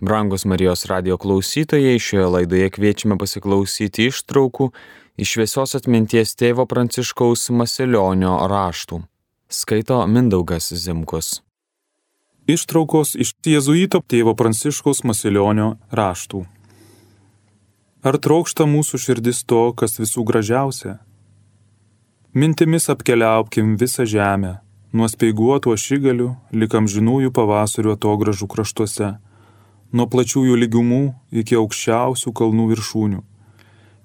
Brangus Marijos radio klausytojai, šioje laidoje kviečiame pasiklausyti ištraukų iš šviesios atminties tėvo Pranciškaus Masilionio raštų. Skaito Mindaugas Zimkus. Ištraukos iš jėzuito tėvo Pranciškaus Masilionio raštų. Ar trokšta mūsų širdis to, kas visų gražiausia? Mintimis apkeliaupkim visą žemę, nuo speiguotų ašigalių, likam žinųjų pavasario to gražų kraštuose nuo plačiųjų lygumų iki aukščiausių kalnų viršūnių.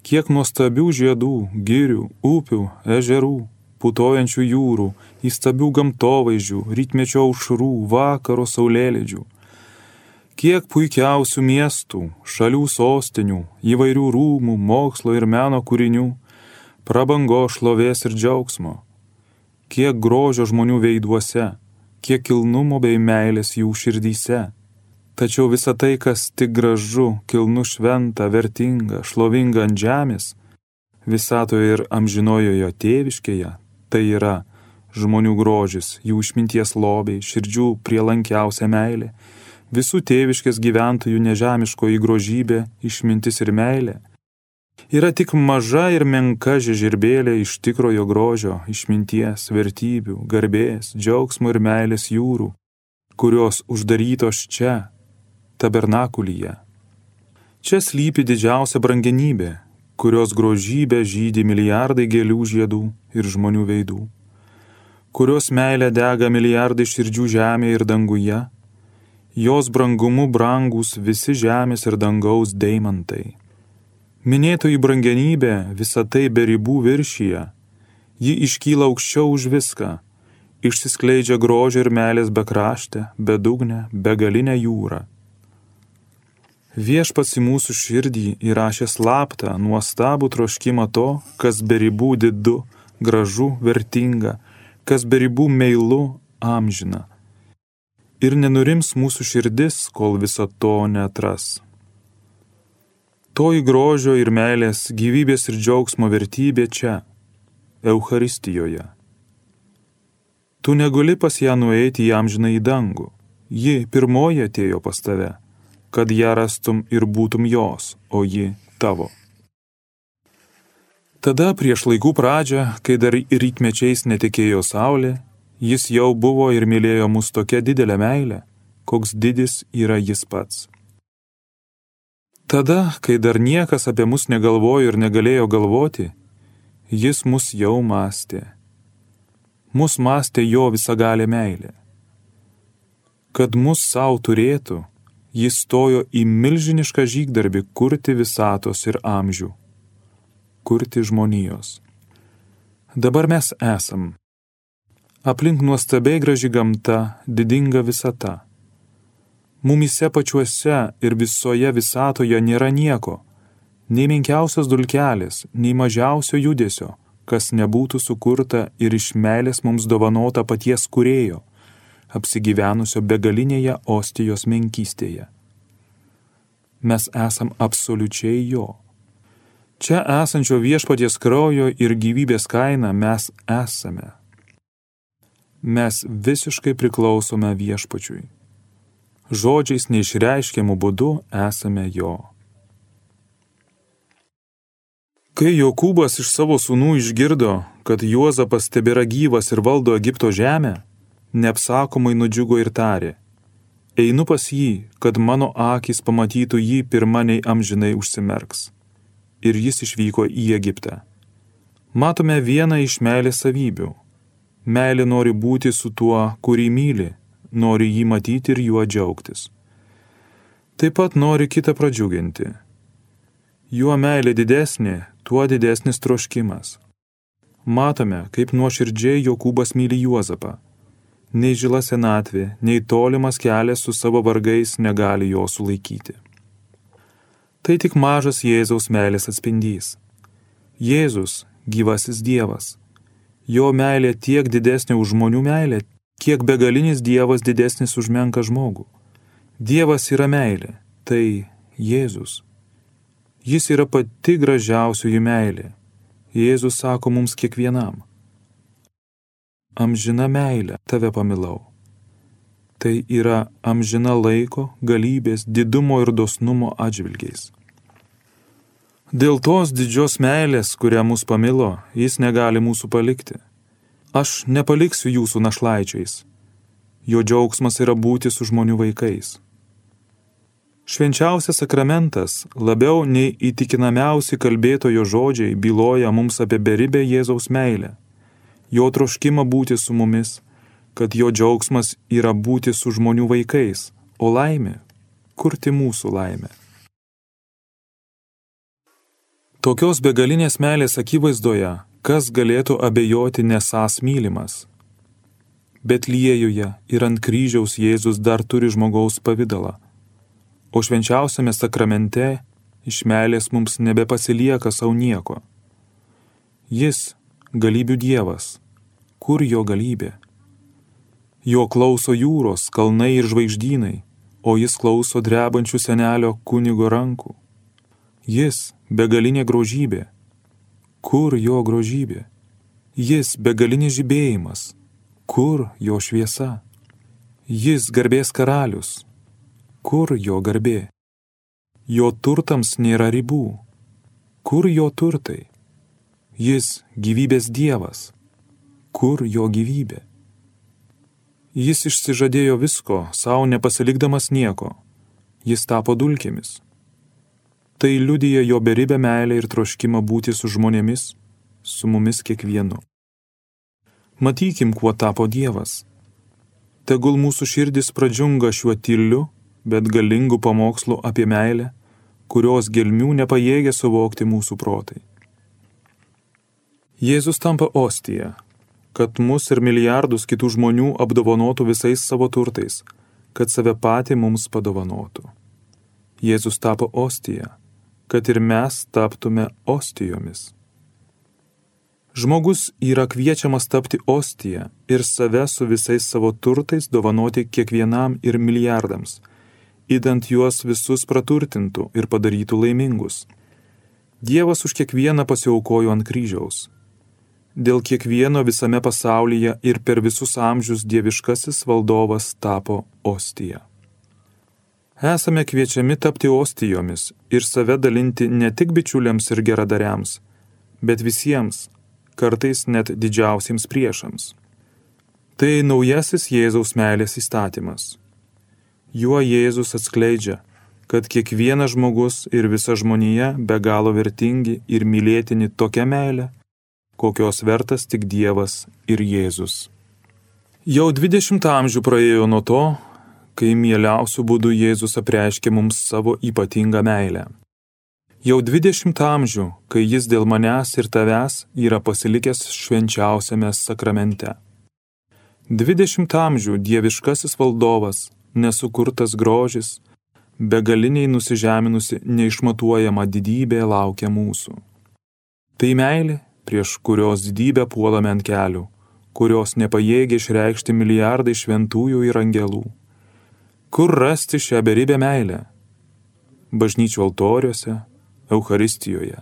Kiek nuostabių žiedų, girių, upių, ežerų, putojančių jūrų, įstabių gamtovaizdžių, rytmečio aušrų, vakaro saulėlydžių. Kiek puikiausių miestų, šalių sostinių, įvairių rūmų, mokslo ir meno kūrinių, prabango šlovės ir džiaugsmo. Kiek grožio žmonių veiduose, kiek kilnumo bei meilės jų širdyse Tačiau visa tai, kas tik gražu, kilnu šventa, vertinga, šlovinga ant žemės, visatoje ir amžinojoje tėviškėje, tai yra žmonių grožis, jų išminties lobiai, širdžių prielankiausia meilė, visų tėviškės gyventojų nežemiškoji grožybė, išmintis ir meilė. Yra tik maža ir menka žežirbėlė iš tikrojo grožio, išminties, vertybių, garbės, džiaugsmo ir meilės jūrų, kurios uždarytos čia, tabernakulyje. Čia slypi didžiausia brangenybė, kurios grožybė žydi milijardai gėlių žiedų ir žmonių veidų, kurios meilė dega milijardai širdžių žemėje ir danguje, jos brangumu brangus visi žemės ir dangaus deimantai. Minėtoji brangenybė visą tai be ribų viršyje, ji iškyla aukščiau už viską, išsiskleidžia grožio ir meilės bekraštę, bedugnę, begalinę jūrą. Viešpats į mūsų širdį įrašė slaptą, nuostabų troškimą to, kas be ribų didu, gražu, vertinga, kas be ribų meilu, amžina. Ir nenurims mūsų širdis, kol viso to netras. Toji grožio ir meilės, gyvybės ir džiaugsmo vertybė čia, Euharistijoje. Tu negali pas ją nueiti į amžiną į dangų, ji pirmoji atėjo pas tave kad ją rastum ir būtum jos, o ji tavo. Tada prieš laikų pradžią, kai dar rytmečiais netikėjo saulė, jis jau buvo ir mylėjo mus tokia didelė meilė, koks didis yra jis pats. Tada, kai dar niekas apie mus negalvojo ir negalėjo galvoti, jis mus jau mąstė. Mus mąstė jo visagalė meilė. Kad mus savo turėtų, jis stojo į milžinišką žygdarbį kurti visatos ir amžių, kurti žmonijos. Dabar mes esam. Aplink nuostabiai graži gamta, didinga visata. Mumise pačiuose ir visoje visatoje nėra nieko, nei menkiausios dulkelės, nei mažiausio judesio, kas nebūtų sukurta ir iš meilės mums dovanota paties kurėjo apsigyvenusio begalinėje ostijos menkystėje. Mes esam absoliučiai jo. Čia esančio viešpaties kraujo ir gyvybės kaina mes esame. Mes visiškai priklausome viešpačiui. Žodžiais neišreiškiamų būdų esame jo. Kai Jokūbas iš savo sūnų išgirdo, kad Juozapas tebėra gyvas ir valdo Egipto žemę, neapsakomai nudžiugo ir tarė, einu pas jį, kad mano akis pamatytų jį pirmaniai amžinai užsimerks. Ir jis išvyko į Egiptą. Matome vieną iš meilės savybių. Meilė nori būti su tuo, kurį myli, nori jį matyti ir juo džiaugtis. Taip pat nori kitą pradžiuginti. Juo meilė didesnė, tuo didesnis troškimas. Matome, kaip nuoširdžiai Jokūbas myli Juozapą nei žila senatvė, nei tolimas kelias su savo vargais negali jo sulaikyti. Tai tik mažas Jėzaus meilės atspindys. Jėzus - gyvasis Dievas. Jo meilė tiek didesnė už žmonių meilę, kiek begalinis Dievas didesnis už menką žmogų. Dievas yra meilė, tai Jėzus. Jis yra pati gražiausioji meilė. Jėzus sako mums kiekvienam amžina meilė tave pamilau. tai yra amžina laiko, galybės, didumo ir dosnumo atžvilgiais. Dėl tos didžios meilės, kurią mus pamilo, jis negali mūsų palikti. Aš nepaliksiu jūsų našlaičiais. Jo džiaugsmas yra būti su žmonių vaikais. Švenčiausias sakramentas labiau nei įtikinamiausi kalbėtojo žodžiai byloja mums apie beribę Jėzaus meilę, jo troškimą būti su mumis, kad jo džiaugsmas yra būti su žmonių vaikais, o laimė - kurti mūsų laimę. Tokios begalinės meilės akivaizdoje, kas galėtų abejoti nesas mylimas? Bet liejuje ir ant kryžiaus Jėzus dar turi žmogaus pavydalą o švenčiausiame sakramente iš meilės mums nebepasilieka savo nieko. Jis - galybių Dievas. Kur jo galybė? Jo klauso jūros, kalnai ir žvaigždynai, o jis klauso drebančių senelio kunigo rankų. Jis - begalinė grožybė. Kur jo grožybė? Jis - begalinis žibėjimas. Kur jo šviesa? Jis garbės karalius, Kur jo garbė? Jo turtams nėra ribų. Kur jo turtai? Jis gyvybės dievas. Kur jo gyvybė? Jis išsižadėjo visko, savo nepasilikdamas nieko. Jis tapo dulkėmis. Tai liudyja jo beribę meilę ir troškimą būti su žmonėmis, su mumis kiekvienu. Matykim, kuo tapo Dievas. Tegul mūsų širdis pradžiunga šiuo tyliu bet galingų pamokslų apie meilę, kurios gelmių nepajėgia suvokti mūsų protai. Jėzus tampa ostija, kad mus ir milijardus kitų žmonių apdovanotų visais savo turtais, kad save patį mums padovanotų. Jėzus tapo ostija, kad ir mes taptume ostijomis. Žmogus yra kviečiamas tapti ostiją ir save su visais savo turtais dovanoti kiekvienam ir milijardams, įdant juos visus praturtintų ir padarytų laimingus. Dievas už kiekvieną pasiaukojo ant kryžiaus. Dėl kiekvieno visame pasaulyje ir per visus amžius dieviškasis valdovas tapo ostija. Esame kviečiami tapti ostijomis ir save dalinti ne tik bičiuliams ir geradariams, bet visiems, kartais net didžiausiems priešams. Tai naujasis Jėzaus meilės įstatymas. Juo Jėzus atskleidžia, kad kiekvienas žmogus ir visa žmonija be galo vertingi ir mylėtini tokia meilė, kokios vertas tik Dievas ir Jėzus. Jau 20 amžių praėjo nuo to, kai mieliausių būdų Jėzus apreiškė mums savo ypatingą meilę. Jau 20 amžių, kai jis dėl manęs ir tavęs yra pasilikęs švenčiausiame sakramente. 20 amžių dieviškasis valdovas nesukurtas grožis, begaliniai nusižeminusi neišmatuojama didybė laukia mūsų. Tai meilė, prieš kurios didybę puolame ant kelių, kurios nepajėgia išreikšti milijardai šventųjų ir angelų. Kur rasti šią beribę meilę? Bažnyčių altoriuose, Euharistijoje.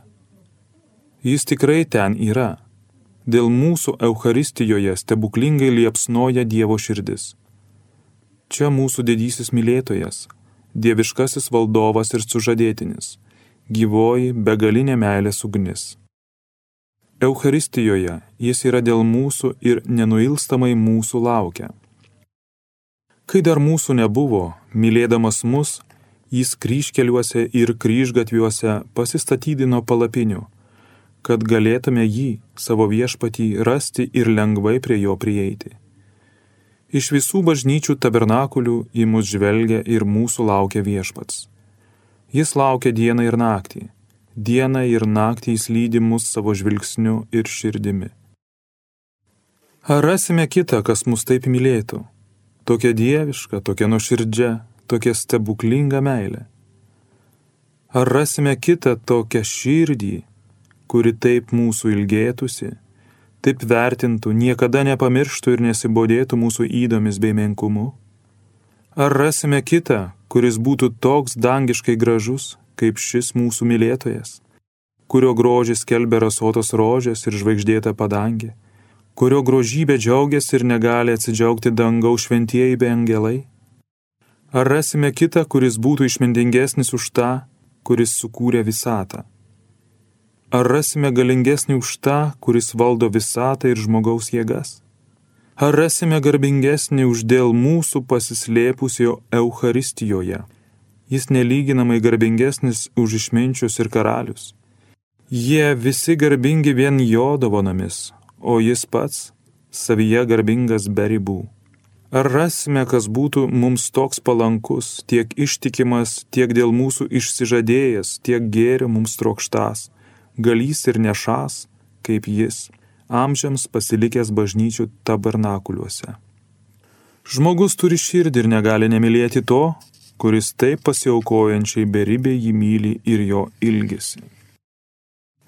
Jis tikrai ten yra. Dėl mūsų Euharistijoje stebuklingai liepsnoja Dievo širdis. Čia mūsų didysis mylėtojas, dieviškasis valdovas ir sužadėtinis, gyvoji begalinė meilės ugnis. Eucharistijoje jis yra dėl mūsų ir nenuilstamai mūsų laukia. Kai dar mūsų nebuvo, mylėdamas mus, jis kryškeliuose ir kryžgatviuose pasistatydino palapinių, kad galėtume jį, savo viešpatį, rasti ir lengvai prie jo prieiti. Iš visų bažnyčių tabernakulių į mus žvelgia ir mūsų laukia viešpats. Jis laukia dieną ir naktį. Dieną ir naktį jis lydi mus savo žvilgsniu ir širdimi. Ar rasime kitą, kas mus taip mylėtų? Tokia dieviška, tokia nuoširdžia, tokia stebuklinga meilė. Ar rasime kitą tokią širdį, kuri taip mūsų ilgėtųsi? taip vertintų, niekada nepamirštų ir nesibodėtų mūsų įdomis bei menkumu? Ar rasime kitą, kuris būtų toks dangiškai gražus, kaip šis mūsų mylėtojas, kurio grožis kelbė rasotos rožės ir žvaigždėta padangė, kurio grožybė džiaugiasi ir negali atsidžiaugti dangaus šventieji be angelai? Ar rasime kitą, kuris būtų išmintingesnis už tą, kuris sukūrė visatą? Ar rasime galingesnį už tą, kuris valdo visatą ir žmogaus jėgas? Ar rasime garbingesnį už dėl mūsų pasislėpusio Euharistijoje? Jis nelyginamai garbingesnis už išminčius ir karalius. Jie visi garbingi vien jo dovanomis, o jis pats savyje garbingas be ribų. Ar rasime, kas būtų mums toks palankus, tiek ištikimas, tiek dėl mūsų išsižadėjęs, tiek gėrio mums trokštas, galys ir nešas, kaip jis, amžiams pasilikęs bažnyčių tabernakuliuose. Žmogus turi širdį ir negali nemylėti to, kuris taip pasiaukojančiai beribė jį myli ir jo ilgesi.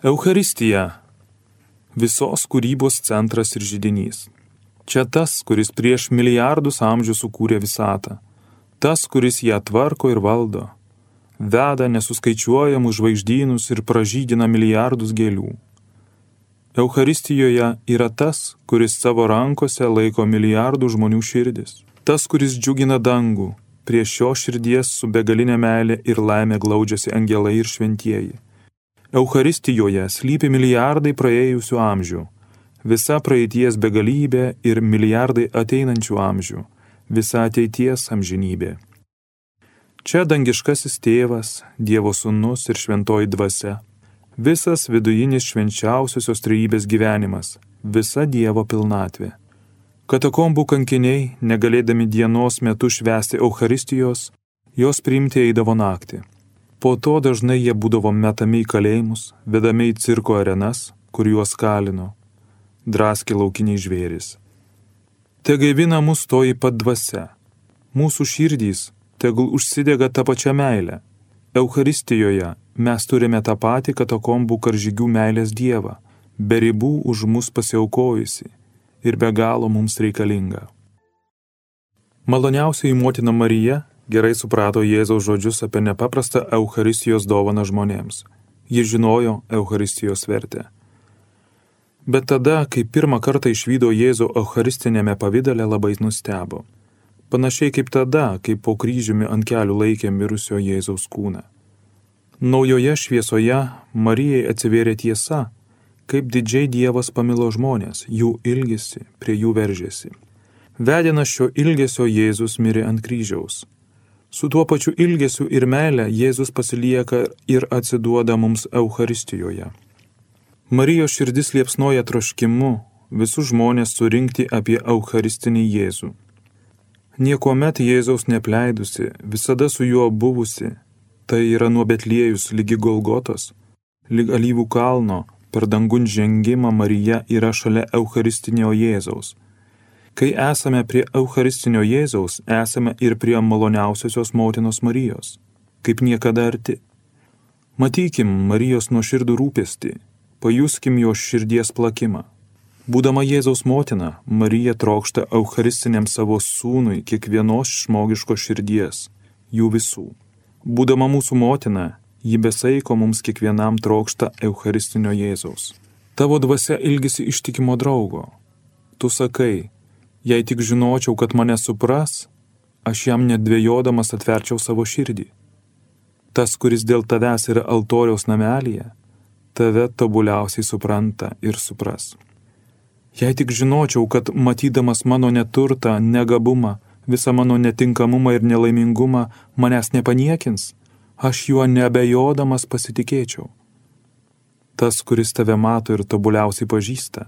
Euharistija - visos kūrybos centras ir žydinys. Čia tas, kuris prieš milijardus amžių sukūrė visatą, tas, kuris ją tvarko ir valdo, veda nesuskaičiuojamus žvaigždynus ir pražydina milijardus gėlių. Euharistijoje yra tas, kuris savo rankose laiko milijardų žmonių širdis, tas, kuris džiugina dangų, prie šio širdies su begalinė meilė ir laimė glaudžiasi angelai ir šventieji. Euharistijoje slypi milijardai praėjusių amžių visa praeities begalybė ir milijardai ateinančių amžių, visa ateities amžinybė. Čia dangiškasis tėvas, Dievo sūnus ir šventoji dvasia, visas vidujinis švenčiausiosios trejybės gyvenimas, visa Dievo pilnatvė. Katakombų kankiniai, negalėdami dienos metu švęsti Euharistijos, jos priimti eidavo naktį. Po to dažnai jie būdavo metami į kalėjimus, vedami į cirko arenas, kur juos kalino, draskė laukiniai žvėris. Te gaivina mus toji pat dvasia. Mūsų širdys tegul užsidega tą pačią meilę. Euharistijoje mes turime tą patį katakombų karžygių meilės Dievą, be ribų už mus pasiaukojusi ir be galo mums reikalinga. Maloniausiai motina Marija gerai suprato Jėzaus žodžius apie nepaprastą Euharistijos dovaną žmonėms. Ji žinojo Euharistijos vertę. Bet tada, kai pirmą kartą išvydo Jėzų Eucharistinėme pavydale, labai nustebo. Panašiai kaip tada, kai po kryžiumi ant kelių laikė mirusio Jėzaus kūną. Naujoje šviesoje Marijai atsivėrė tiesa, kaip didžiai Dievas pamilo žmonės, jų ilgisi, prie jų veržėsi. Vedinas šio ilgesio Jėzus mirė ant kryžiaus. Su tuo pačiu ilgesiu ir meile Jėzus pasilieka ir atsiduoda mums Euharistijoje. Marijos širdis liepsnoja troškimu visus žmonės surinkti apie Eucharistinį Jėzų. Niekuomet Jėzaus nepleidusi, visada su juo buvusi, tai yra nuo Betliejus lygi Golgotos, lyg alyvų kalno, per dangun žengimą Marija yra šalia Eucharistinio Jėzaus. Kai esame prie Eucharistinio Jėzaus, esame ir prie maloniausiosios motinos Marijos, kaip niekada arti. Matykim Marijos nuoširdų rūpestį, pajuskim jo širdies plakimą. Būdama Jėzaus motina, Marija trokšta Eucharistiniam savo sūnui kiekvienos žmogiškos širdies, jų visų. Būdama mūsų motina, ji besaiko mums kiekvienam trokšta Eucharistinio Jėzaus. Tavo dvasia ilgisi ištikimo draugo. Tu sakai, jei tik žinočiau, kad mane supras, aš jam nedvėjodamas atverčiau savo širdį. Tas, kuris dėl tavęs yra altoriaus namelėje, tave tobuliausiai supranta ir supras. Jei tik žinočiau, kad matydamas mano neturtą, negabumą, visą mano netinkamumą ir nelaimingumą manęs nepaniekins, aš juo nebejodamas pasitikėčiau. Tas, kuris tave mato ir tobuliausiai pažįsta,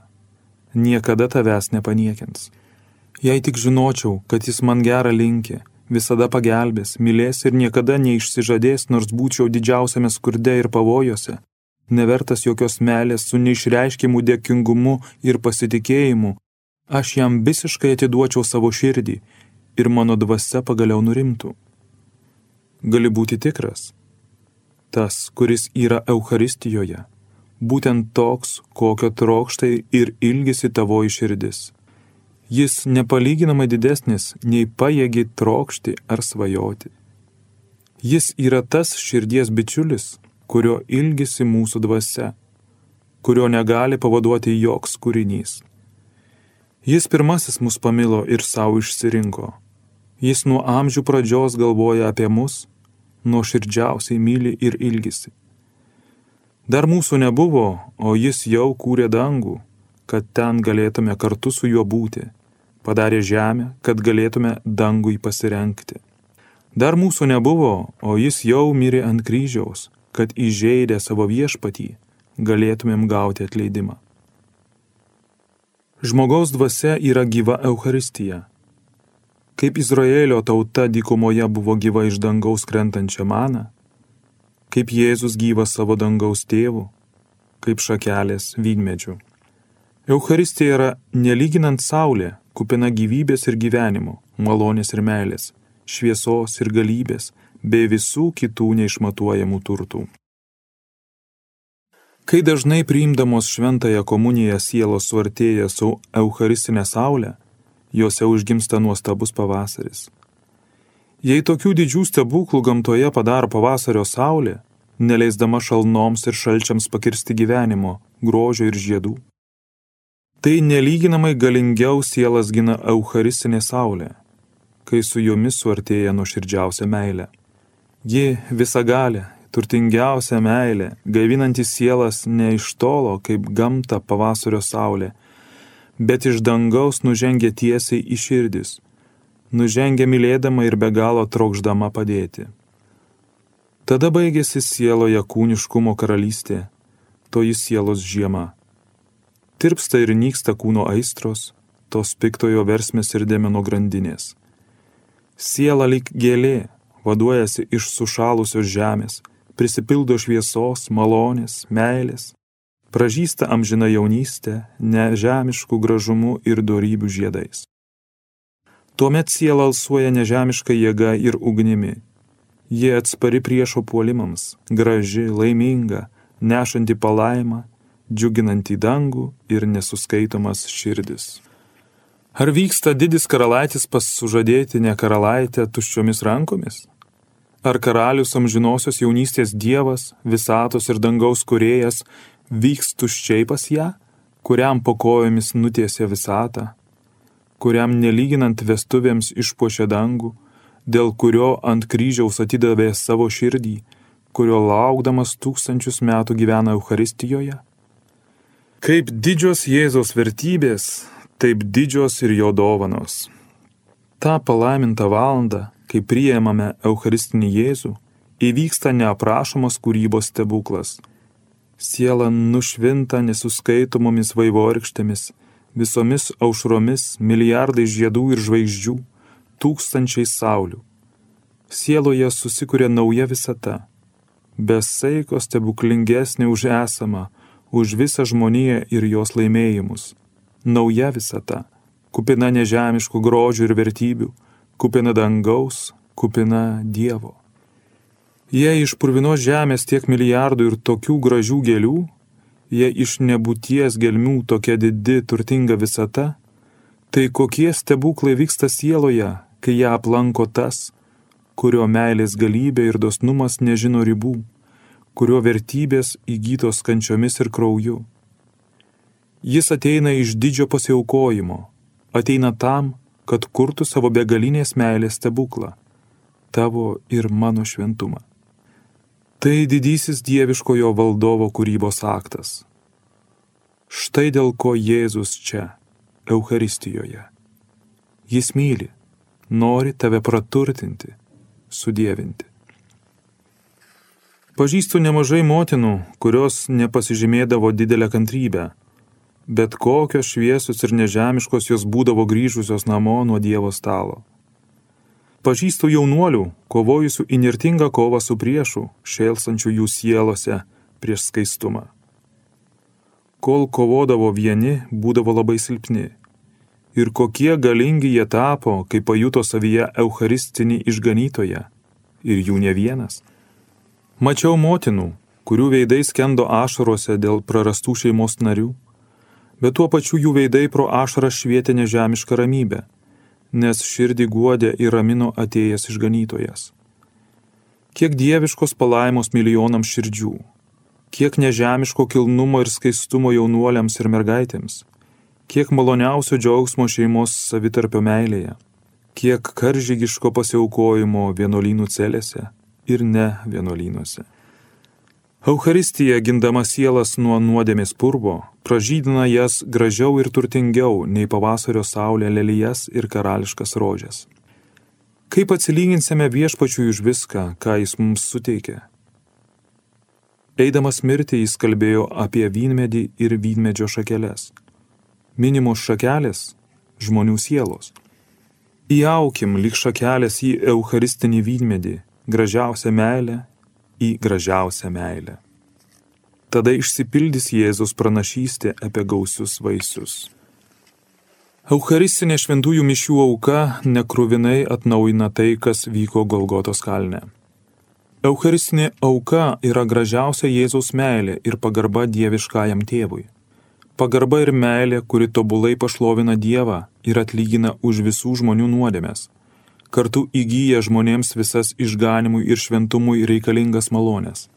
niekada tavęs nepaniekins. Jei tik žinočiau, kad jis man gerą linkė, visada pagelbės, mylės ir niekada neišsižadės, nors būčiau didžiausiame skurde ir pavojose, nevertas jokios meilės su neišreiškimu dėkingumu ir pasitikėjimu, aš jam visiškai atiduočiau savo širdį ir mano dvasia pagaliau nurimtų. Gali būti tikras, tas, kuris yra Euharistijoje, būtent toks, kokio trokštai ir ilgisi tavoji širdis. Jis nepalyginamai didesnis, nei pajėgi trokšti ar svajoti. Jis yra tas širdies bičiulis, kurio ilgisi mūsų dvasia, kurio negali pavaduoti joks kūrinys. Jis pirmasis mus pamilo ir savo išsirinko. Jis nuo amžių pradžios galvoja apie mus, nuo širdžiausiai myli ir ilgisi. Dar mūsų nebuvo, o jis jau kūrė dangų, kad ten galėtume kartu su juo būti. Padarė žemę, kad galėtume dangui pasirenkti. Dar mūsų nebuvo, o jis jau mirė ant kryžiaus, kad įžeidę savo viešpatį galėtumėm gauti atleidimą. Žmogaus dvasia yra gyva Euharistija. Kaip Izraelio tauta dykumoje buvo gyva iš dangaus krentančią maną, kaip Jėzus gyvas savo dangaus tėvų, kaip šakelės vynmedžių. Euharistija yra nelyginant saulė, kupina gyvybės ir gyvenimo, malonės ir meilės, šviesos ir galybės, bei visų kitų neišmatuojamų turtų. Kai dažnai priimdamos šventąją komuniją sielos suartėja su Eucharistinė saulė, juose užgimsta nuostabus pavasaris. Jei tokių didžių stebuklų gamtoje padaro pavasario saulė, neleisdama šalnoms ir šalčiams pakirsti gyvenimo, grožio ir žiedų, Tai nelyginamai galingiau sielas gina Eucharistinė saulė, kai su jomis suartėja nuoširdžiausia meilė. Ji visagalė, turtingiausia meilė, gaivinanti sielas ne iš tolo kaip gamta pavasario saulė, bet iš dangaus nužengia tiesiai į širdis, nužengia mylėdama ir be galo trokšdama padėti. Tada baigėsi sieloje kūniškumo karalystė, toji sielos žiema tirpsta ir nyksta kūno aistros, tos piktojo versmės ir demeno grandinės. Siela lyg gėlė, vaduojasi iš sušalusios žemės, prisipildo šviesos, malonės, meilės, pražįsta amžina jaunystė, nežemiškų gražumų ir darybių žiedais. Tuomet siela alsuoja nežemiška jėga ir ugnimi. Jie atspari priešo puolimams, graži, laiminga, nešanti palaimą, džiuginantį dangų ir nesuskaitomas širdis. Ar vyksta didis karalaitis pas sužadėtinę karalaitę tuščiomis rankomis? Ar karalius amžinosios jaunystės dievas, visatos ir dangaus kurėjas vyks tuščiai pas ją, kuriam po kojomis nutiesė visatą, kuriam nelyginant vestuvėms išpuošė dangų, dėl kurio ant kryžiaus atidavė savo širdį, kurio laukdamas tūkstančius metų gyvena Euharistijoje? Kaip didžios Jėzaus vertybės, taip didžios ir jo dovanos. Ta palaimintą valandą, kai priėmame Eucharistinį Jėzų, įvyksta neaprašomos kūrybos stebuklas. Siela nušvinta nesuskaitomomis vaivorykštėmis, visomis aušromis, milijardai žiedų ir žvaigždžių, tūkstančiai saulių. Sieloje susikuria nauja visata, besaiko stebuklingesnė už esamą, už visą žmoniją ir jos laimėjimus. Nauja visata, kupina nežemiškų grožių ir vertybių, kupina dangaus, kupina Dievo. Jei iš purvinos žemės tiek milijardų ir tokių gražių gėlių, jei iš nebūties gelmių tokia didi turtinga visata, tai kokie stebuklai vyksta sieloje, kai ją aplanko tas, kurio meilės galybė ir dosnumas nežino ribų kurio vertybės įgytos kančiomis ir krauju. Jis ateina iš didžio pasiaukojimo, ateina tam, kad kurtų savo begalinės meilės stebuklą - tavo ir mano šventumą. Tai didysis dieviškojo valdovo kūrybos aktas. Štai dėl ko Jėzus čia, Euharistijoje. Jis myli, nori tave praturtinti, sudėvinti. Pažįstu nemažai motinų, kurios nepasižymėdavo didelę kantrybę, bet kokios šviesus ir nežemiškos jos būdavo grįžusios namo nuo Dievo stalo. Pažįstu jaunuolių, kovojusių inirtingą kovą su priešu, šėlsančių jų sielose prieš skaistumą. Kol kovodavo vieni, būdavo labai silpni. Ir kokie galingi jie tapo, kai pajuto savyje Eucharistinį išganytoją. Ir jų ne vienas. Mačiau motinų, kurių veidai skendo ašarose dėl prarastų šeimos narių, bet tuo pačiu jų veidai pro ašarą švietė nežemišką ramybę, nes širdį guodė ir ramino atėjęs išganytojas. Kiek dieviškos palaimos milijonams širdžių, kiek nežemiško kilnumo ir skaistumo jaunuoliams ir mergaitėms, kiek maloniausio džiaugsmo šeimos savitarpio meilėje, kiek karžygiško pasiaukojimo vienuolynų celėse ir ne vienuolynuose. Euharistija, gindama sielas nuo nuodėmės purvo, pražydina jas gražiau ir turtingiau nei pavasario saulė lelijas ir karališkas rožės. Kaip atsilyginsime viešpačiui už viską, ką jis mums suteikė? Eidamas mirti jis kalbėjo apie vynmedį ir vynmedžio šakeles. Minimos šakelės - žmonių sielos. Įaukim lyg šakelės į Eucharistinį vynmedį, gražiausią meilę į gražiausią meilę. Tada išsipildys Jėzus pranašystė apie gausius vaisius. Eucharistinė šventųjų mišių auka nekruvinai atnaujina tai, kas vyko Golgotos kalne. Eucharistinė auka yra gražiausia Jėzaus meilė ir pagarba dieviškajam tėvui. Pagarba ir meilė, kuri tobulai pašlovina Dievą ir atlygina už visų žmonių nuodėmės. Kartu įgyja žmonėms visas išganimui ir šventumui reikalingas malonės.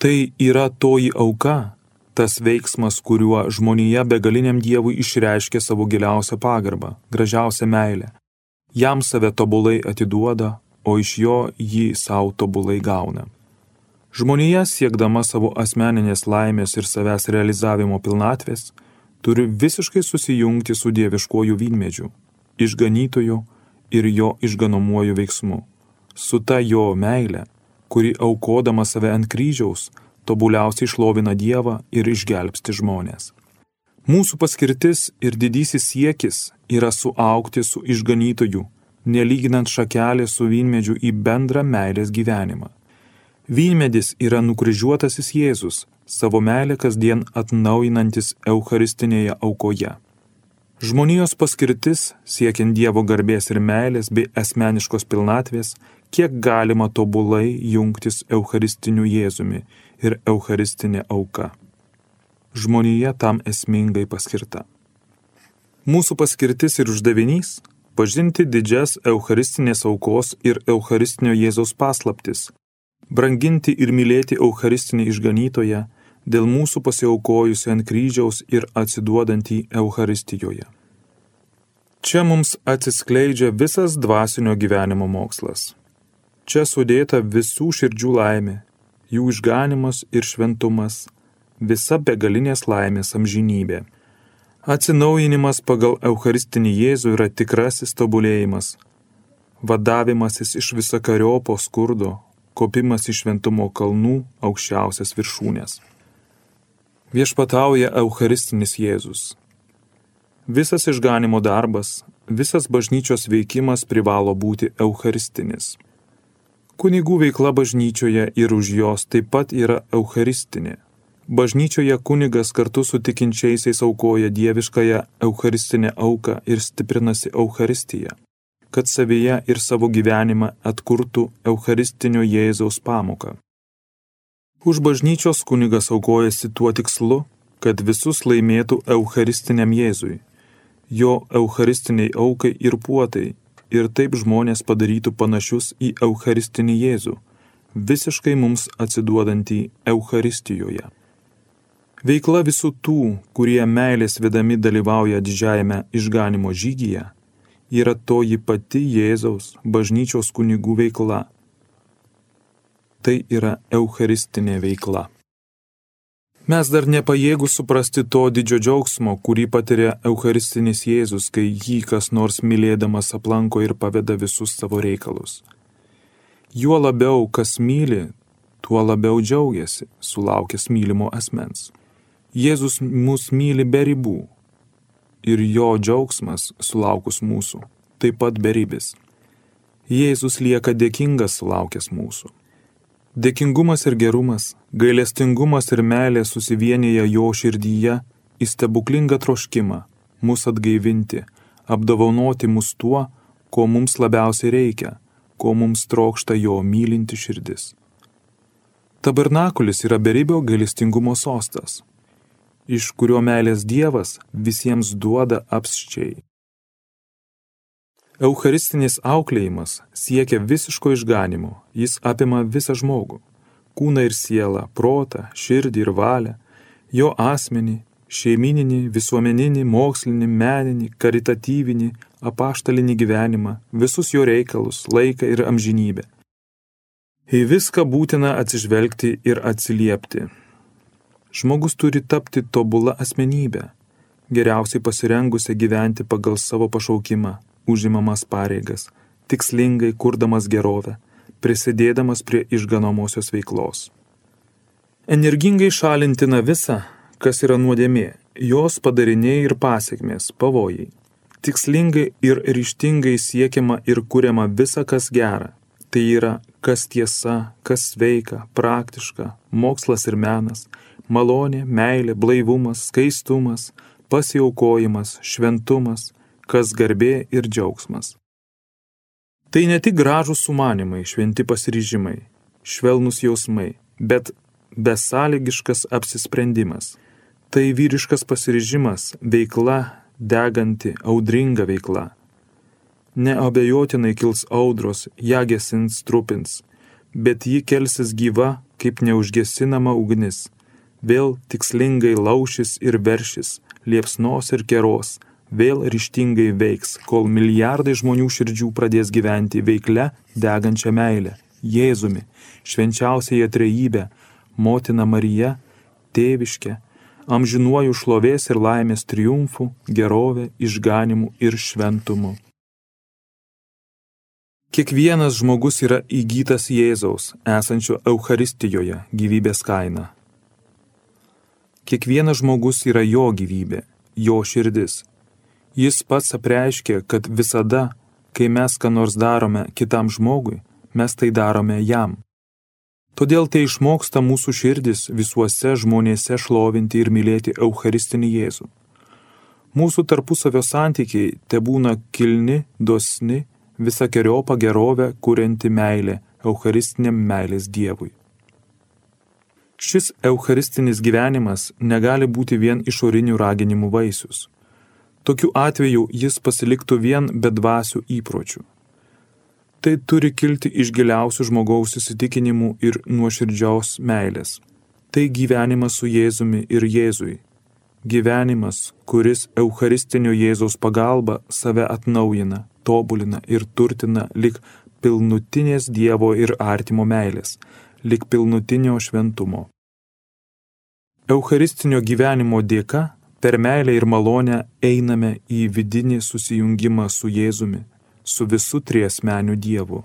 Tai yra toji auka, tas veiksmas, kuriuo žmonija begaliniam Dievui išreiškia savo giliausią pagarbą, gražiausią meilę. Jam save tobulai atiduoda, o iš jo jį savo tobulai gauna. Žmonija siekdama savo asmeninės laimės ir savęs realizavimo pilnatvės, turi visiškai susijungti su dieviškuoju vynmedžiu, išganytoju ir jo išganomuoju veiksmu, su ta jo meile, kuri aukodama save ant kryžiaus, tobuliausiai šlovina Dievą ir išgelbsti žmonės. Mūsų paskirtis ir didysis siekis yra suaukti su išganytoju nelyginant šakelį su vynmedžiu į bendrą meilės gyvenimą. Vynmedis yra nukryžiuotasis Jėzus, savo meilę kasdien atnaujinantis Eucharistinėje aukoje. Žmonijos paskirtis, siekiant Dievo garbės ir meilės bei asmeniškos pilnatvės, kiek galima tobulai jungtis Eucharistiniu Jėzumi ir Eucharistinė auka. Žmonija tam esmingai paskirta. Mūsų paskirtis ir uždavinys pažinti didžias Eucharistinės aukos ir Eucharistinio Jėzaus paslaptis, branginti ir mylėti Eucharistinį išganytoją dėl mūsų pasiaukojusi ant kryžiaus ir atsiduodantį Eucharistijoje. Čia mums atsiskleidžia visas dvasinio gyvenimo mokslas. Čia sudėta visų širdžių laimė, jų išganimas ir šventumas, visa begalinės laimės amžinybė. Atsinaujinimas pagal Eucharistinį Jėzų yra tikrasis tobulėjimas. Vadavimasis iš visakariopo skurdo, kopimas iš šventumo kalnų aukščiausias viršūnės. Viešpatauja Eucharistinis Jėzus. Visas išganimo darbas, visas bažnyčios veikimas privalo būti Eucharistinis. Kunigų veikla bažnyčioje ir už jos taip pat yra Eucharistinė. Bažnyčioje kunigas kartu su tikinčiaisiais aukoja dieviškąją Eucharistinę auką ir stiprinasi Eucharistiją, kad savyje ir savo gyvenimą atkurtų Eucharistinio Jėzaus pamoką. Už bažnyčios kunigas aukojasi tuo tikslu, kad visus laimėtų Eucharistiniam Jėzui, jo Eucharistiniai aukai ir puotai, ir taip žmonės padarytų panašius į Eucharistinį Jėzų, visiškai mums atsiduodantį Eucharistijoje. Veikla visų tų, kurie meilės vedami dalyvauja didžiajame išganimo žygyje, yra toji pati Jėzaus bažnyčios kunigų veikla. Tai yra eucharistinė veikla. Mes dar nepajėgus suprasti to didžio džiaugsmo, kurį patiria Eucharistinis Jėzus, kai jį kas nors mylėdamas aplanko ir paveda visus savo reikalus. Juo labiau, kas myli, tuo labiau džiaugiasi, sulaukęs mylimo asmens. Jėzus mus myli be ribų ir jo džiaugsmas sulaukus mūsų taip pat beribis. Jėzus lieka dėkingas sulaukęs mūsų. Dėkingumas ir gerumas, gailestingumas ir meilė susivienyje jo širdyje į stebuklingą troškimą mus atgaivinti, apdovanoti mus tuo, ko mums labiausiai reikia, ko mums trokšta jo mylinti širdis. Tabernakulis yra beribio gailestingumo sostas iš kurio meilės Dievas visiems duoda apsčiai. Eucharistinis auklėjimas siekia visiško išganimo, jis apima visą žmogų - kūną ir sielą, protą, širdį ir valią, jo asmenį, - šeimininį, visuomeninį, mokslinį, meninį, karitatyvinį, apaštalinį gyvenimą, visus jo reikalus, laiką ir amžinybę. Į viską būtina atsižvelgti ir atsiliepti. Žmogus turi tapti tobulą asmenybę, geriausiai pasirengusią gyventi pagal savo pašaukimą, užimamas pareigas, tikslingai kurdamas gerovę, prisidėdamas prie išganomosios veiklos. Energingai šalintina visa, kas yra nuodėmė, jos padariniai ir pasiekmės, pavojai. Tikslingai ir ryštingai siekiama ir kuriama visa, kas gera. Tai yra, kas tiesa, kas sveika, praktiška, mokslas ir menas, malonė, meilė, blaivumas, skaistumas, pasiaukojimas, šventumas, kas garbė ir džiaugsmas. Tai ne tik gražūs sumanimai, šventi pasiryžimai, švelnus jausmai, bet besąlygiškas apsisprendimas. Tai vyriškas pasiryžimas, veikla, deganti, audringa veikla. Neabejotinai kils audros, ją gesins trupins, bet ji kelsis gyva kaip neužgesinama ugnis. Vėl tikslingai laušis ir veršis, liepsnos ir keros, vėl ryštingai veiks, kol milijardai žmonių širdžių pradės gyventi veikle degančią meilę - Jėzumi, švenčiausiai trejybę, motina Marija, tėviškė, amžinuoju šlovės ir laimės triumfų, gerovė, išganimu ir šventumu. Kiekvienas žmogus yra įgytas Jėzaus, esančio Euharistijoje, gyvybės kaina. Kiekvienas žmogus yra jo gyvybė, jo širdis, Jis pats apreiškė, kad visada, kai mes ką nors darome kitam žmogui, mes tai darome jam. Todėl tai išmoksta mūsų širdis visuose žmonėse šlovinti ir mylėti Eucharistinį Jėzų. Mūsų tarpusavio santykiai te būna kilni, dosni, visokiojo gerovę kurianti meilė Eucharistiniam meilės Dievui. Šis Eucharistinis gyvenimas negali būti vien išorinių raginimų vaisius. Tokiu atveju jis pasiliktų vien bedvasių įpročių. Tai turi kilti iš giliausių žmogaus įsitikinimų ir nuoširdžiaus meilės. Tai gyvenimas su Jėzumi ir Jėzui. Gyvenimas, kuris Eucharistinio Jėzaus pagalba save atnaujina, tobulina ir turtina lik pilnutinės Dievo ir artimo meilės, lik pilnutinio šventumo. Eucharistinio gyvenimo dėka Per meilę ir malonę einame į vidinį susijungimą su Jėzumi, su visų triesmenių Dievu.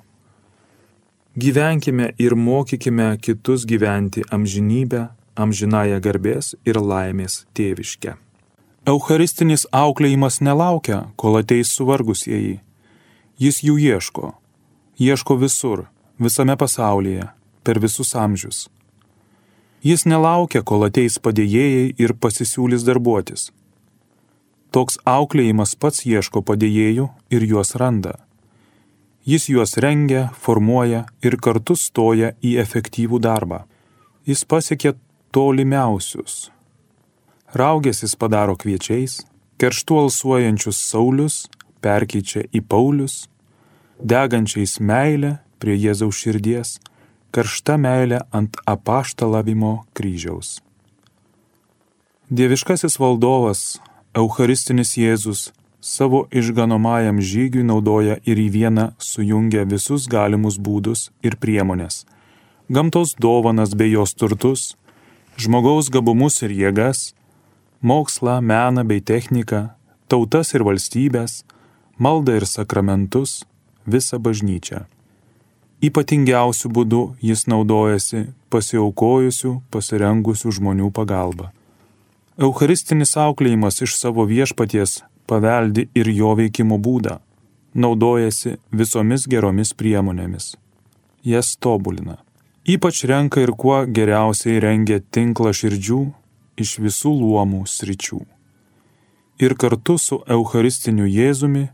Gyvenkime ir mokykime kitus gyventi amžinybę, amžinąją garbės ir laimės tėviškę. Eucharistinis auklėjimas nelaukia, kol ateis suvargusieji. Jis jų ieško. Ieško visur, visame pasaulyje, per visus amžius. Jis nelaukia, kol ateis padėjėjai ir pasisiūlys darbuotis. Toks auklėjimas pats ieško padėjėjų ir juos randa. Jis juos rengia, formuoja ir kartu stoja į efektyvų darbą. Jis pasiekia tolimiausius. Raugės jis padaro kviečiais, kerštu alsuojančius saulius perkeičia į paulius, degančiais meilę prie Jėzaus širdies karšta meilė ant apaštalavimo kryžiaus. Dieviškasis valdovas, Eucharistinis Jėzus, savo išganomajam žygiui naudoja ir į vieną sujungia visus galimus būdus ir priemonės - gamtos dovanas bei jos turtus, žmogaus gabumus ir jėgas, mokslą, meną bei techniką, tautas ir valstybės, maldą ir sakramentus, visą bažnyčią. Ypatingiausiu būdu jis naudojasi pasiaukojusių, pasirengusių žmonių pagalba. Eucharistinis auklėjimas iš savo viešpaties paveldi ir jo veikimo būdą, naudojasi visomis geromis priemonėmis. Jas tobulina. Ypač renka ir kuo geriausiai rengia tinklą širdžių iš visų luomų sričių. Ir kartu su Eucharistiniu Jėzumi,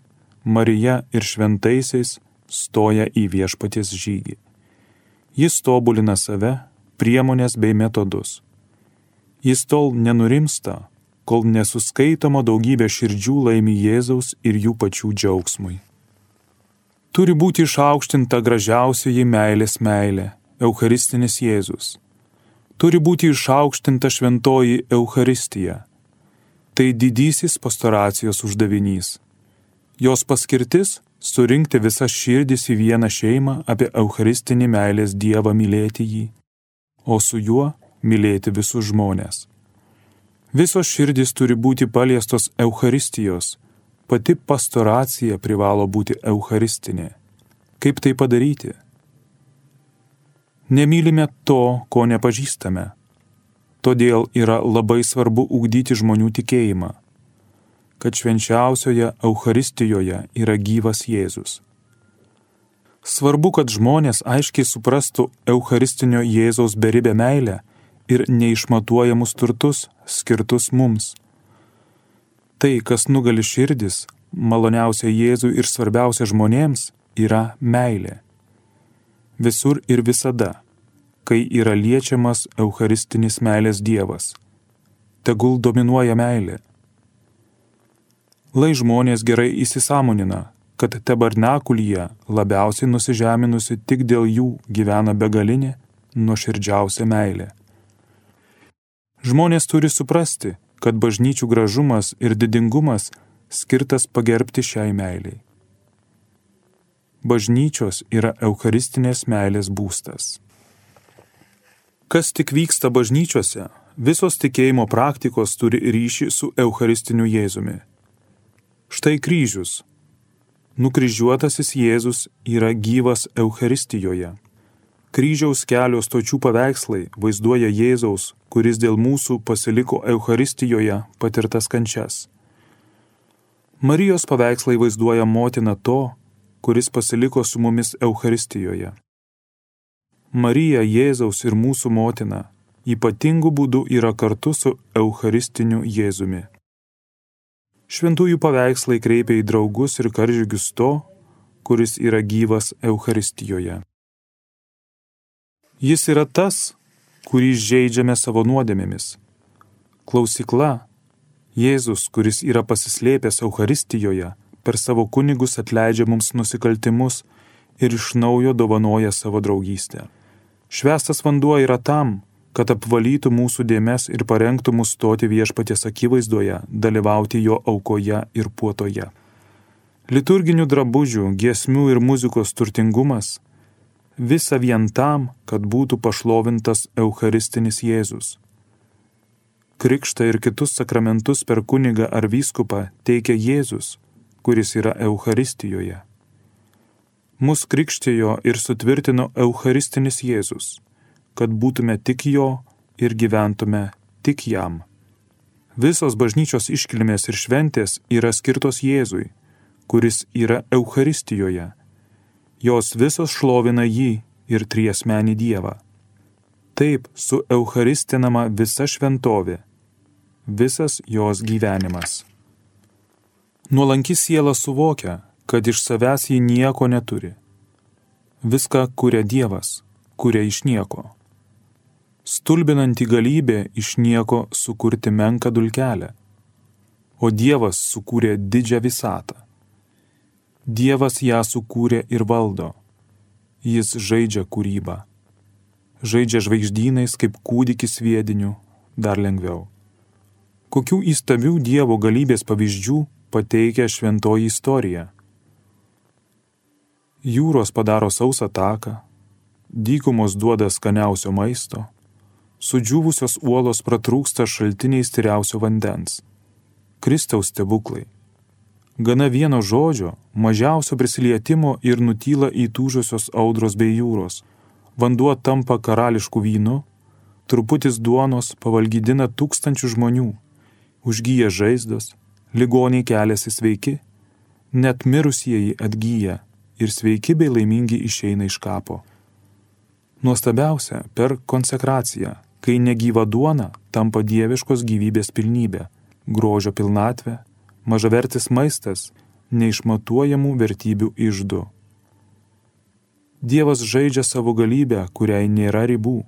Marija ir šventaisiais stoja į viešpaties žygį. Jis tobulina save, priemonės bei metodus. Jis tol nenurimsta, kol nesuskaitoma daugybė širdžių laimi Jėzaus ir jų pačių džiaugsmui. Turi būti išaukštinta gražiausioji meilės meilė - Eucharistinis Jėzus. Turi būti išaukštinta šventoji Eucharistija, Tai didysis pastoracijos uždavinys. Jos paskirtis - surinkti visas širdis į vieną šeimą apie Eucharistinį meilės Dievą mylėti jį, o su juo mylėti visus žmonės. Visos širdis turi būti paliestos Eucharistijos, pati pastoracija privalo būti Eucharistinė. Kaip tai padaryti? Nemylime to, ko nepažįstame. Todėl yra labai svarbu ugdyti žmonių tikėjimą, kad švenčiausioje Eucharistijoje yra gyvas Jėzus. Svarbu, kad žmonės aiškiai suprastų Eucharistinio Jėzaus beribę meilę ir neišmatuojamus turtus skirtus mums. Tai, kas nugali širdis, maloniausia Jėzui ir svarbiausia žmonėms, yra meilė. Visur ir visada kai yra liečiamas Eucharistinis meilės Dievas. Tegul dominuoja meilė. Lai žmonės gerai įsisamonina, kad tabernakulyje labiausiai nusižeminusi tik dėl jų gyvena begalinė, nuoširdžiausia meilė. Žmonės turi suprasti, kad bažnyčių gražumas ir didingumas skirtas pagerbti šiai meiliai. Bažnyčios yra Eucharistinės meilės būstas. Kas tik vyksta bažnyčiose, visos tikėjimo praktikos turi ryšį su Eucharistiniu Jėzumi. Štai kryžius. Nukryžiuotasis Jėzus yra gyvas Eucharistijoje. Kryžiaus kelio stočių paveikslai vaizduoja Jėzaus, kuris dėl mūsų pasiliko Eucharistijoje patirtas kančias. Marijos paveikslai vaizduoja motiną to, kuris pasiliko su mumis Eucharistijoje. Marija Jėzaus ir mūsų motina ypatingų būdų yra kartu su Eucharistiniu Jėzumi. Šventųjų paveikslai kreipia į draugus ir karžygius to, kuris yra gyvas Eucharistijoje. Jis yra tas, kurį žaidžiame savo nuodėmėmis. Klausykla, Jėzus, kuris yra pasislėpęs Eucharistijoje, per savo kunigus atleidžia mums nusikaltimus ir iš naujo dovanoja savo draugystę. Švestas vanduo yra tam, kad apvalytų mūsų dėmes ir parengtų mus stoti viešpaties akivaizdoje, dalyvauti jo aukoje ir puotoje. Liturginių drabužių, giesmių ir muzikos turtingumas - visa vien tam, kad būtų pašlovintas Eucharistinis Jėzus. Krikštą ir kitus sakramentus per kunigą ar vyskupą teikia Jėzus, kuris yra Eucharistijoje mus krikštijo ir sutvirtino Eucharistinis Jėzus, kad būtume tik jo ir gyventume tik jam. Visos bažnyčios iškilmės ir šventės yra skirtos Jėzui, kuris yra Eucharistijoje. Jos visos šlovina jį ir triesmenį Dievą. Taip su Eucharistinama visa šventovė, visas jos gyvenimas. Nuolanki siela suvokia, kad iš savęs ji nieko neturi. Viską kuria Dievas, kuria iš nieko. Stulbinanti galybė iš nieko sukurti menką dulkelę, o Dievas sukūrė didžią visatą. Dievas ją sukūrė ir valdo. Jis žaidžia kūrybą. Žaidžia žvaigždynais kaip kūdikis vėdiniu, dar lengviau. Kokių įstabių Dievo galybės pavyzdžių pateikia šventoji istorija Jūros padaro sausą taką, dykumos duoda skaniausio maisto, sudžiūvusios uolos pratrūksta šaltiniais tyriausio vandens. Kristaus stebuklai. Gana vieno žodžio, mažiausio prisilietimo ir nutyla įtūžusios audros bei jūros. Vanduo tampa karališkų vynu, truputis duonos pavalgydina tūkstančių žmonių, užgyja žaizdos, ligoniai keliasi sveiki, net mirusieji atgyja ir sveiki bei laimingi išeina iš kapo. Nuostabiausia per konsekraciją, kai negyva duona tampa dieviškos gyvybės pilnybė, grožio pilnatvė, mažavertis maistas, neišmatuojamų vertybių išdu. Dievas žaidžia savo galybę, kuriai nėra ribų.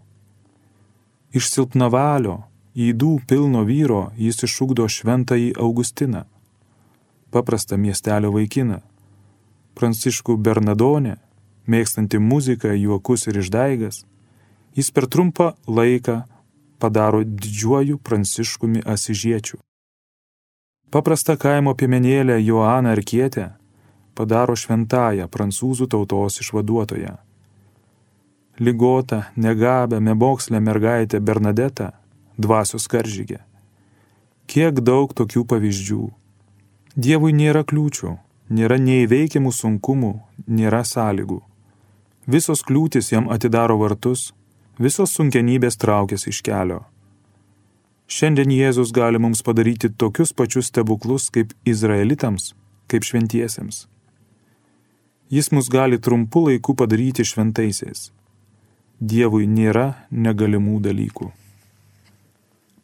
Iš silpnavalio, įdų pilno vyro jis išugdo šventąjį Augustiną, paprastą miestelio vaikiną Pranciškų Bernadonė, mėgstanti muziką, juokus ir išdaigas, jis per trumpą laiką padaro didžiuoju Pranciškumi Asižiečiu. Paprasta kaimo piemenėlė Joana Arkietė padaro šventąją prancūzų tautos išvaduotoją. Ligota, negabę, mebokslę mergaitę Bernadetą, dvasios karžygė. Kiek daug tokių pavyzdžių. Dievui nėra kliūčių, nėra neįveikiamų sunkumų, nėra sąlygų. Visos kliūtis jam atidaro vartus, visos sunkenybės traukiasi iš kelio. Šiandien Jėzus gali mums padaryti tokius pačius stebuklus kaip izraelitams, kaip šventiesiems. Jis mus gali trumpu laiku padaryti šventaisiais. Dievui nėra negalimų dalykų.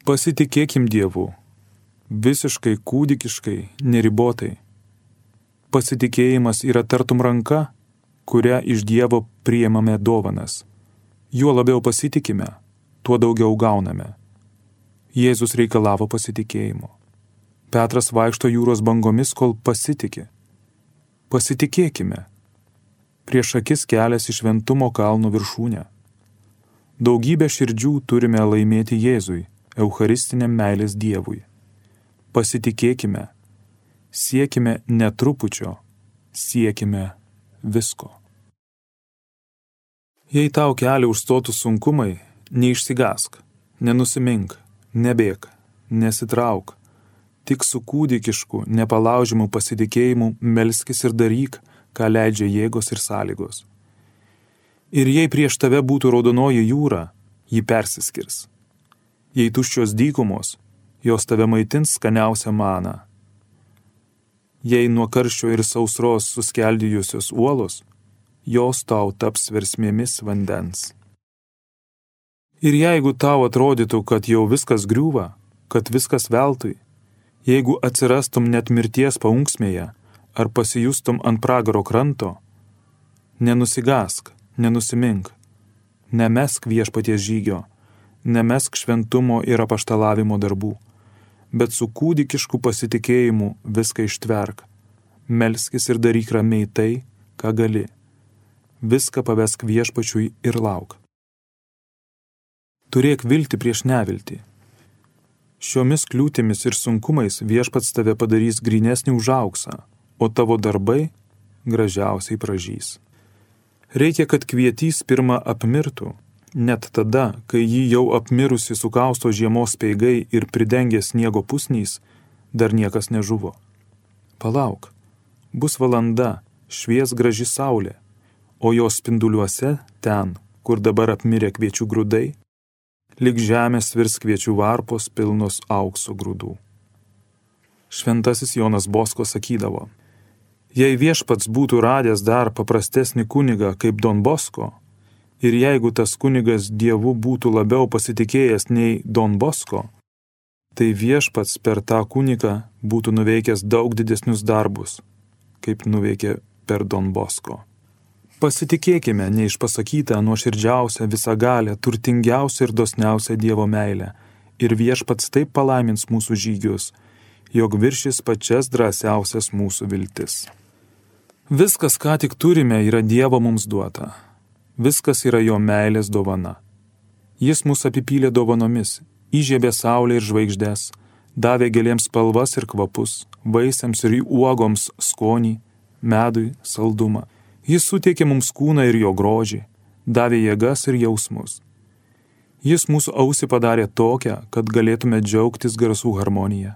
Pasitikėkim Dievu. Visiškai kūdikiškai, neribotai. Pasitikėjimas yra tartum ranka, kurią iš Dievo priemame dovanas. Juo labiau pasitikime, tuo daugiau gauname. Jėzus reikalavo pasitikėjimo. Petras vaikšto jūros bangomis, kol pasitikė. Pasitikėkime. Prieš akis kelias į šventumo kalno viršūnę. Daugybę širdžių turime laimėti Jėzui, Eucharistiniam meilės Dievui. Pasitikėkime, siekime netrupučio, siekime visko. Jei tau kelią užstotų sunkumai, neišsigask, nenusimink, nebėk, nesitrauk, tik su kūdikišku, nepalaužimu pasitikėjimu melskis ir daryk, ką leidžia jėgos ir sąlygos. Ir jei prieš tave būtų raudonoji jūra, ji persiskirs. Jei tuščios dykumos, jos tave maitins skaniausią maną jei nuo karščio ir sausros suskeldėjusios uolos, jos tau taps versmėmis vandens. Ir jeigu tau atrodytų, kad jau viskas griūva, kad viskas veltui, jeigu atsirastum net mirties paunksmėje ar pasijustum ant pragaro kranto, nenusigask, nenusimink, nemesk viešpaties žygio, nemesk šventumo ir apaštalavimo darbų bet su kūdikišku pasitikėjimu viską ištverk. Melskis ir daryk ramiai tai, ką gali. Viską pavesk viešpačiui ir lauk. Turėk vilti prieš neviltį. Šiomis kliūtimis ir sunkumais viešpats tave padarys grinesnį už auksą, o tavo darbai gražiausiai pražys. Reikia, kad kvietys pirmą apmirtų, Net tada, kai jį jau apmirusi sukausto žiemos peigai ir pridengė sniego pusnys, dar niekas nežuvo. Palauk, bus valanda, švies graži saulė, o jos spinduliuose ten, kur dabar apmirė kviečių grūdai, lik žemės virs kviečių varpos pilnos aukso grūdų. Šventasis Jonas Bosko sakydavo, jei viešpats būtų radęs dar paprastesnį kunigą kaip Don Bosko, Ir jeigu tas kunigas Dievu būtų labiau pasitikėjęs nei Don Bosko, tai viešpats per tą kunigą būtų nuveikęs daug didesnius darbus, kaip nuveikė per Don Bosko. Pasitikėkime neišpasakytą nuoširdžiausią, visagalę, turtingiausią ir dosniausią Dievo meilę ir viešpats taip palaimins mūsų žygius, jog viršis pačias drąsiausias mūsų viltis. Viskas, ką tik turime, yra Dievo mums duota. Viskas yra jo meilės dovana. Jis mus apipylė dovanomis, įžiebė saulę ir žvaigždės, davė gėlėms spalvas ir kvapus, vaisiams ir uogoms skonį, medui saldumą. Jis suteikė mums kūną ir jo grožį, davė jėgas ir jausmus. Jis mūsų ausį padarė tokią, kad galėtume džiaugtis garsų harmoniją.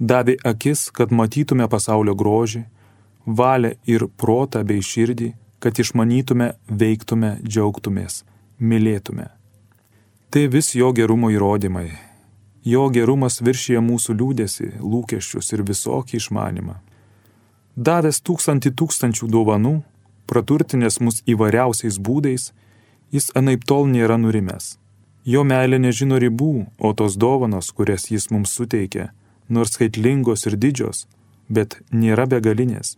Davė akis, kad matytume pasaulio grožį, valią ir protą bei širdį, kad išmanytume, veiktume, džiaugtumės, mylėtume. Tai vis jo gerumo įrodymai. Jo gerumas viršyje mūsų liūdėsi, lūkesčius ir visokį išmanimą. Davęs tūkstantį tūkstančių dovanų, praturtinės mus įvairiausiais būdais, jis anaip tol nėra nurimęs. Jo meilė nežino ribų, o tos dovanos, kurias jis mums suteikia, nors skaitlingos ir didžios, bet nėra begalinės.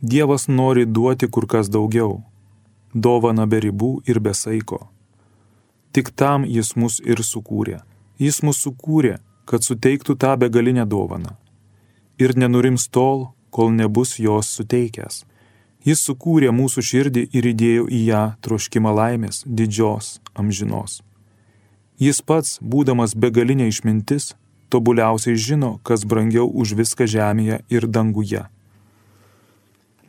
Dievas nori duoti kur kas daugiau - dovana be ribų ir be saiko. Tik tam jis mus ir sukūrė. Jis mus sukūrė, kad suteiktų tą begalinę dovaną. Ir nenurims tol, kol nebus jos suteikęs. Jis sukūrė mūsų širdį ir įdėjo į ją troškimą laimės, didžios, amžinos. Jis pats, būdamas begalinė išmintis, tobuliausiai žino, kas brangiau už viską žemėje ir danguje.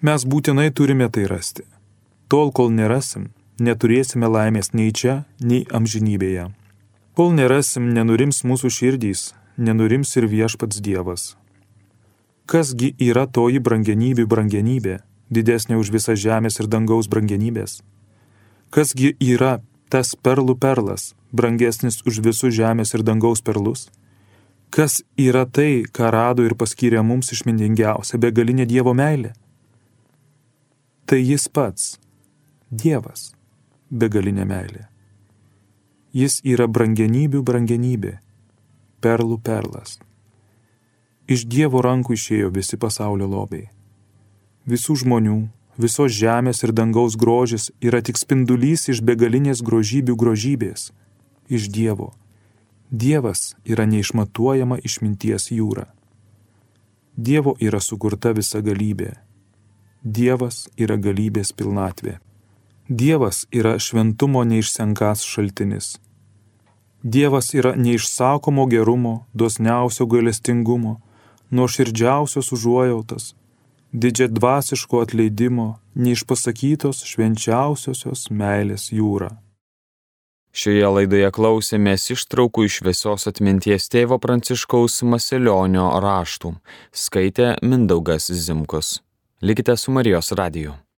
Mes būtinai turime tai rasti. Tol, kol nerasim, neturėsime laimės nei čia, nei amžinybėje. Kol nerasim, nenurims mūsų širdys, nenurims ir viešpats Dievas. Kasgi yra toji brangenybių brangenybė, didesnė už visą žemės ir dangaus brangenybės? Kasgi yra tas perlų perlas, brangesnis už visus žemės ir dangaus perlus? Kas yra tai, ką rado ir paskyrė mums išmintingiausia begalinė Dievo meilė? Tai jis pats, Dievas, begalinė meilė. Jis yra brangenybių brangenybė, perlų perlas. Iš Dievo rankų išėjo visi pasaulio lobiai. Visų žmonių, visos žemės ir dangaus grožis yra tik spindulys iš begalinės grožybių grožybės, iš Dievo. Dievas yra neišmatuojama išminties jūra. Dievo yra sukurta visa galybė. Dievas yra galybės pilnatvė. Dievas yra šventumo neišsenkas šaltinis. Dievas yra neišsakomo gerumo, dosniausio gailestingumo, nuoširdžiausios užuojautas, didžia dvasiško atleidimo, neišpasakytos švenčiausiosios meilės jūra. Šioje laidoje klausėmės ištraukų iš visos atminties tėvo Pranciškaus Masilionio raštų. Skaitė Mindaugas Zimkus. Likite su Marijos radiju.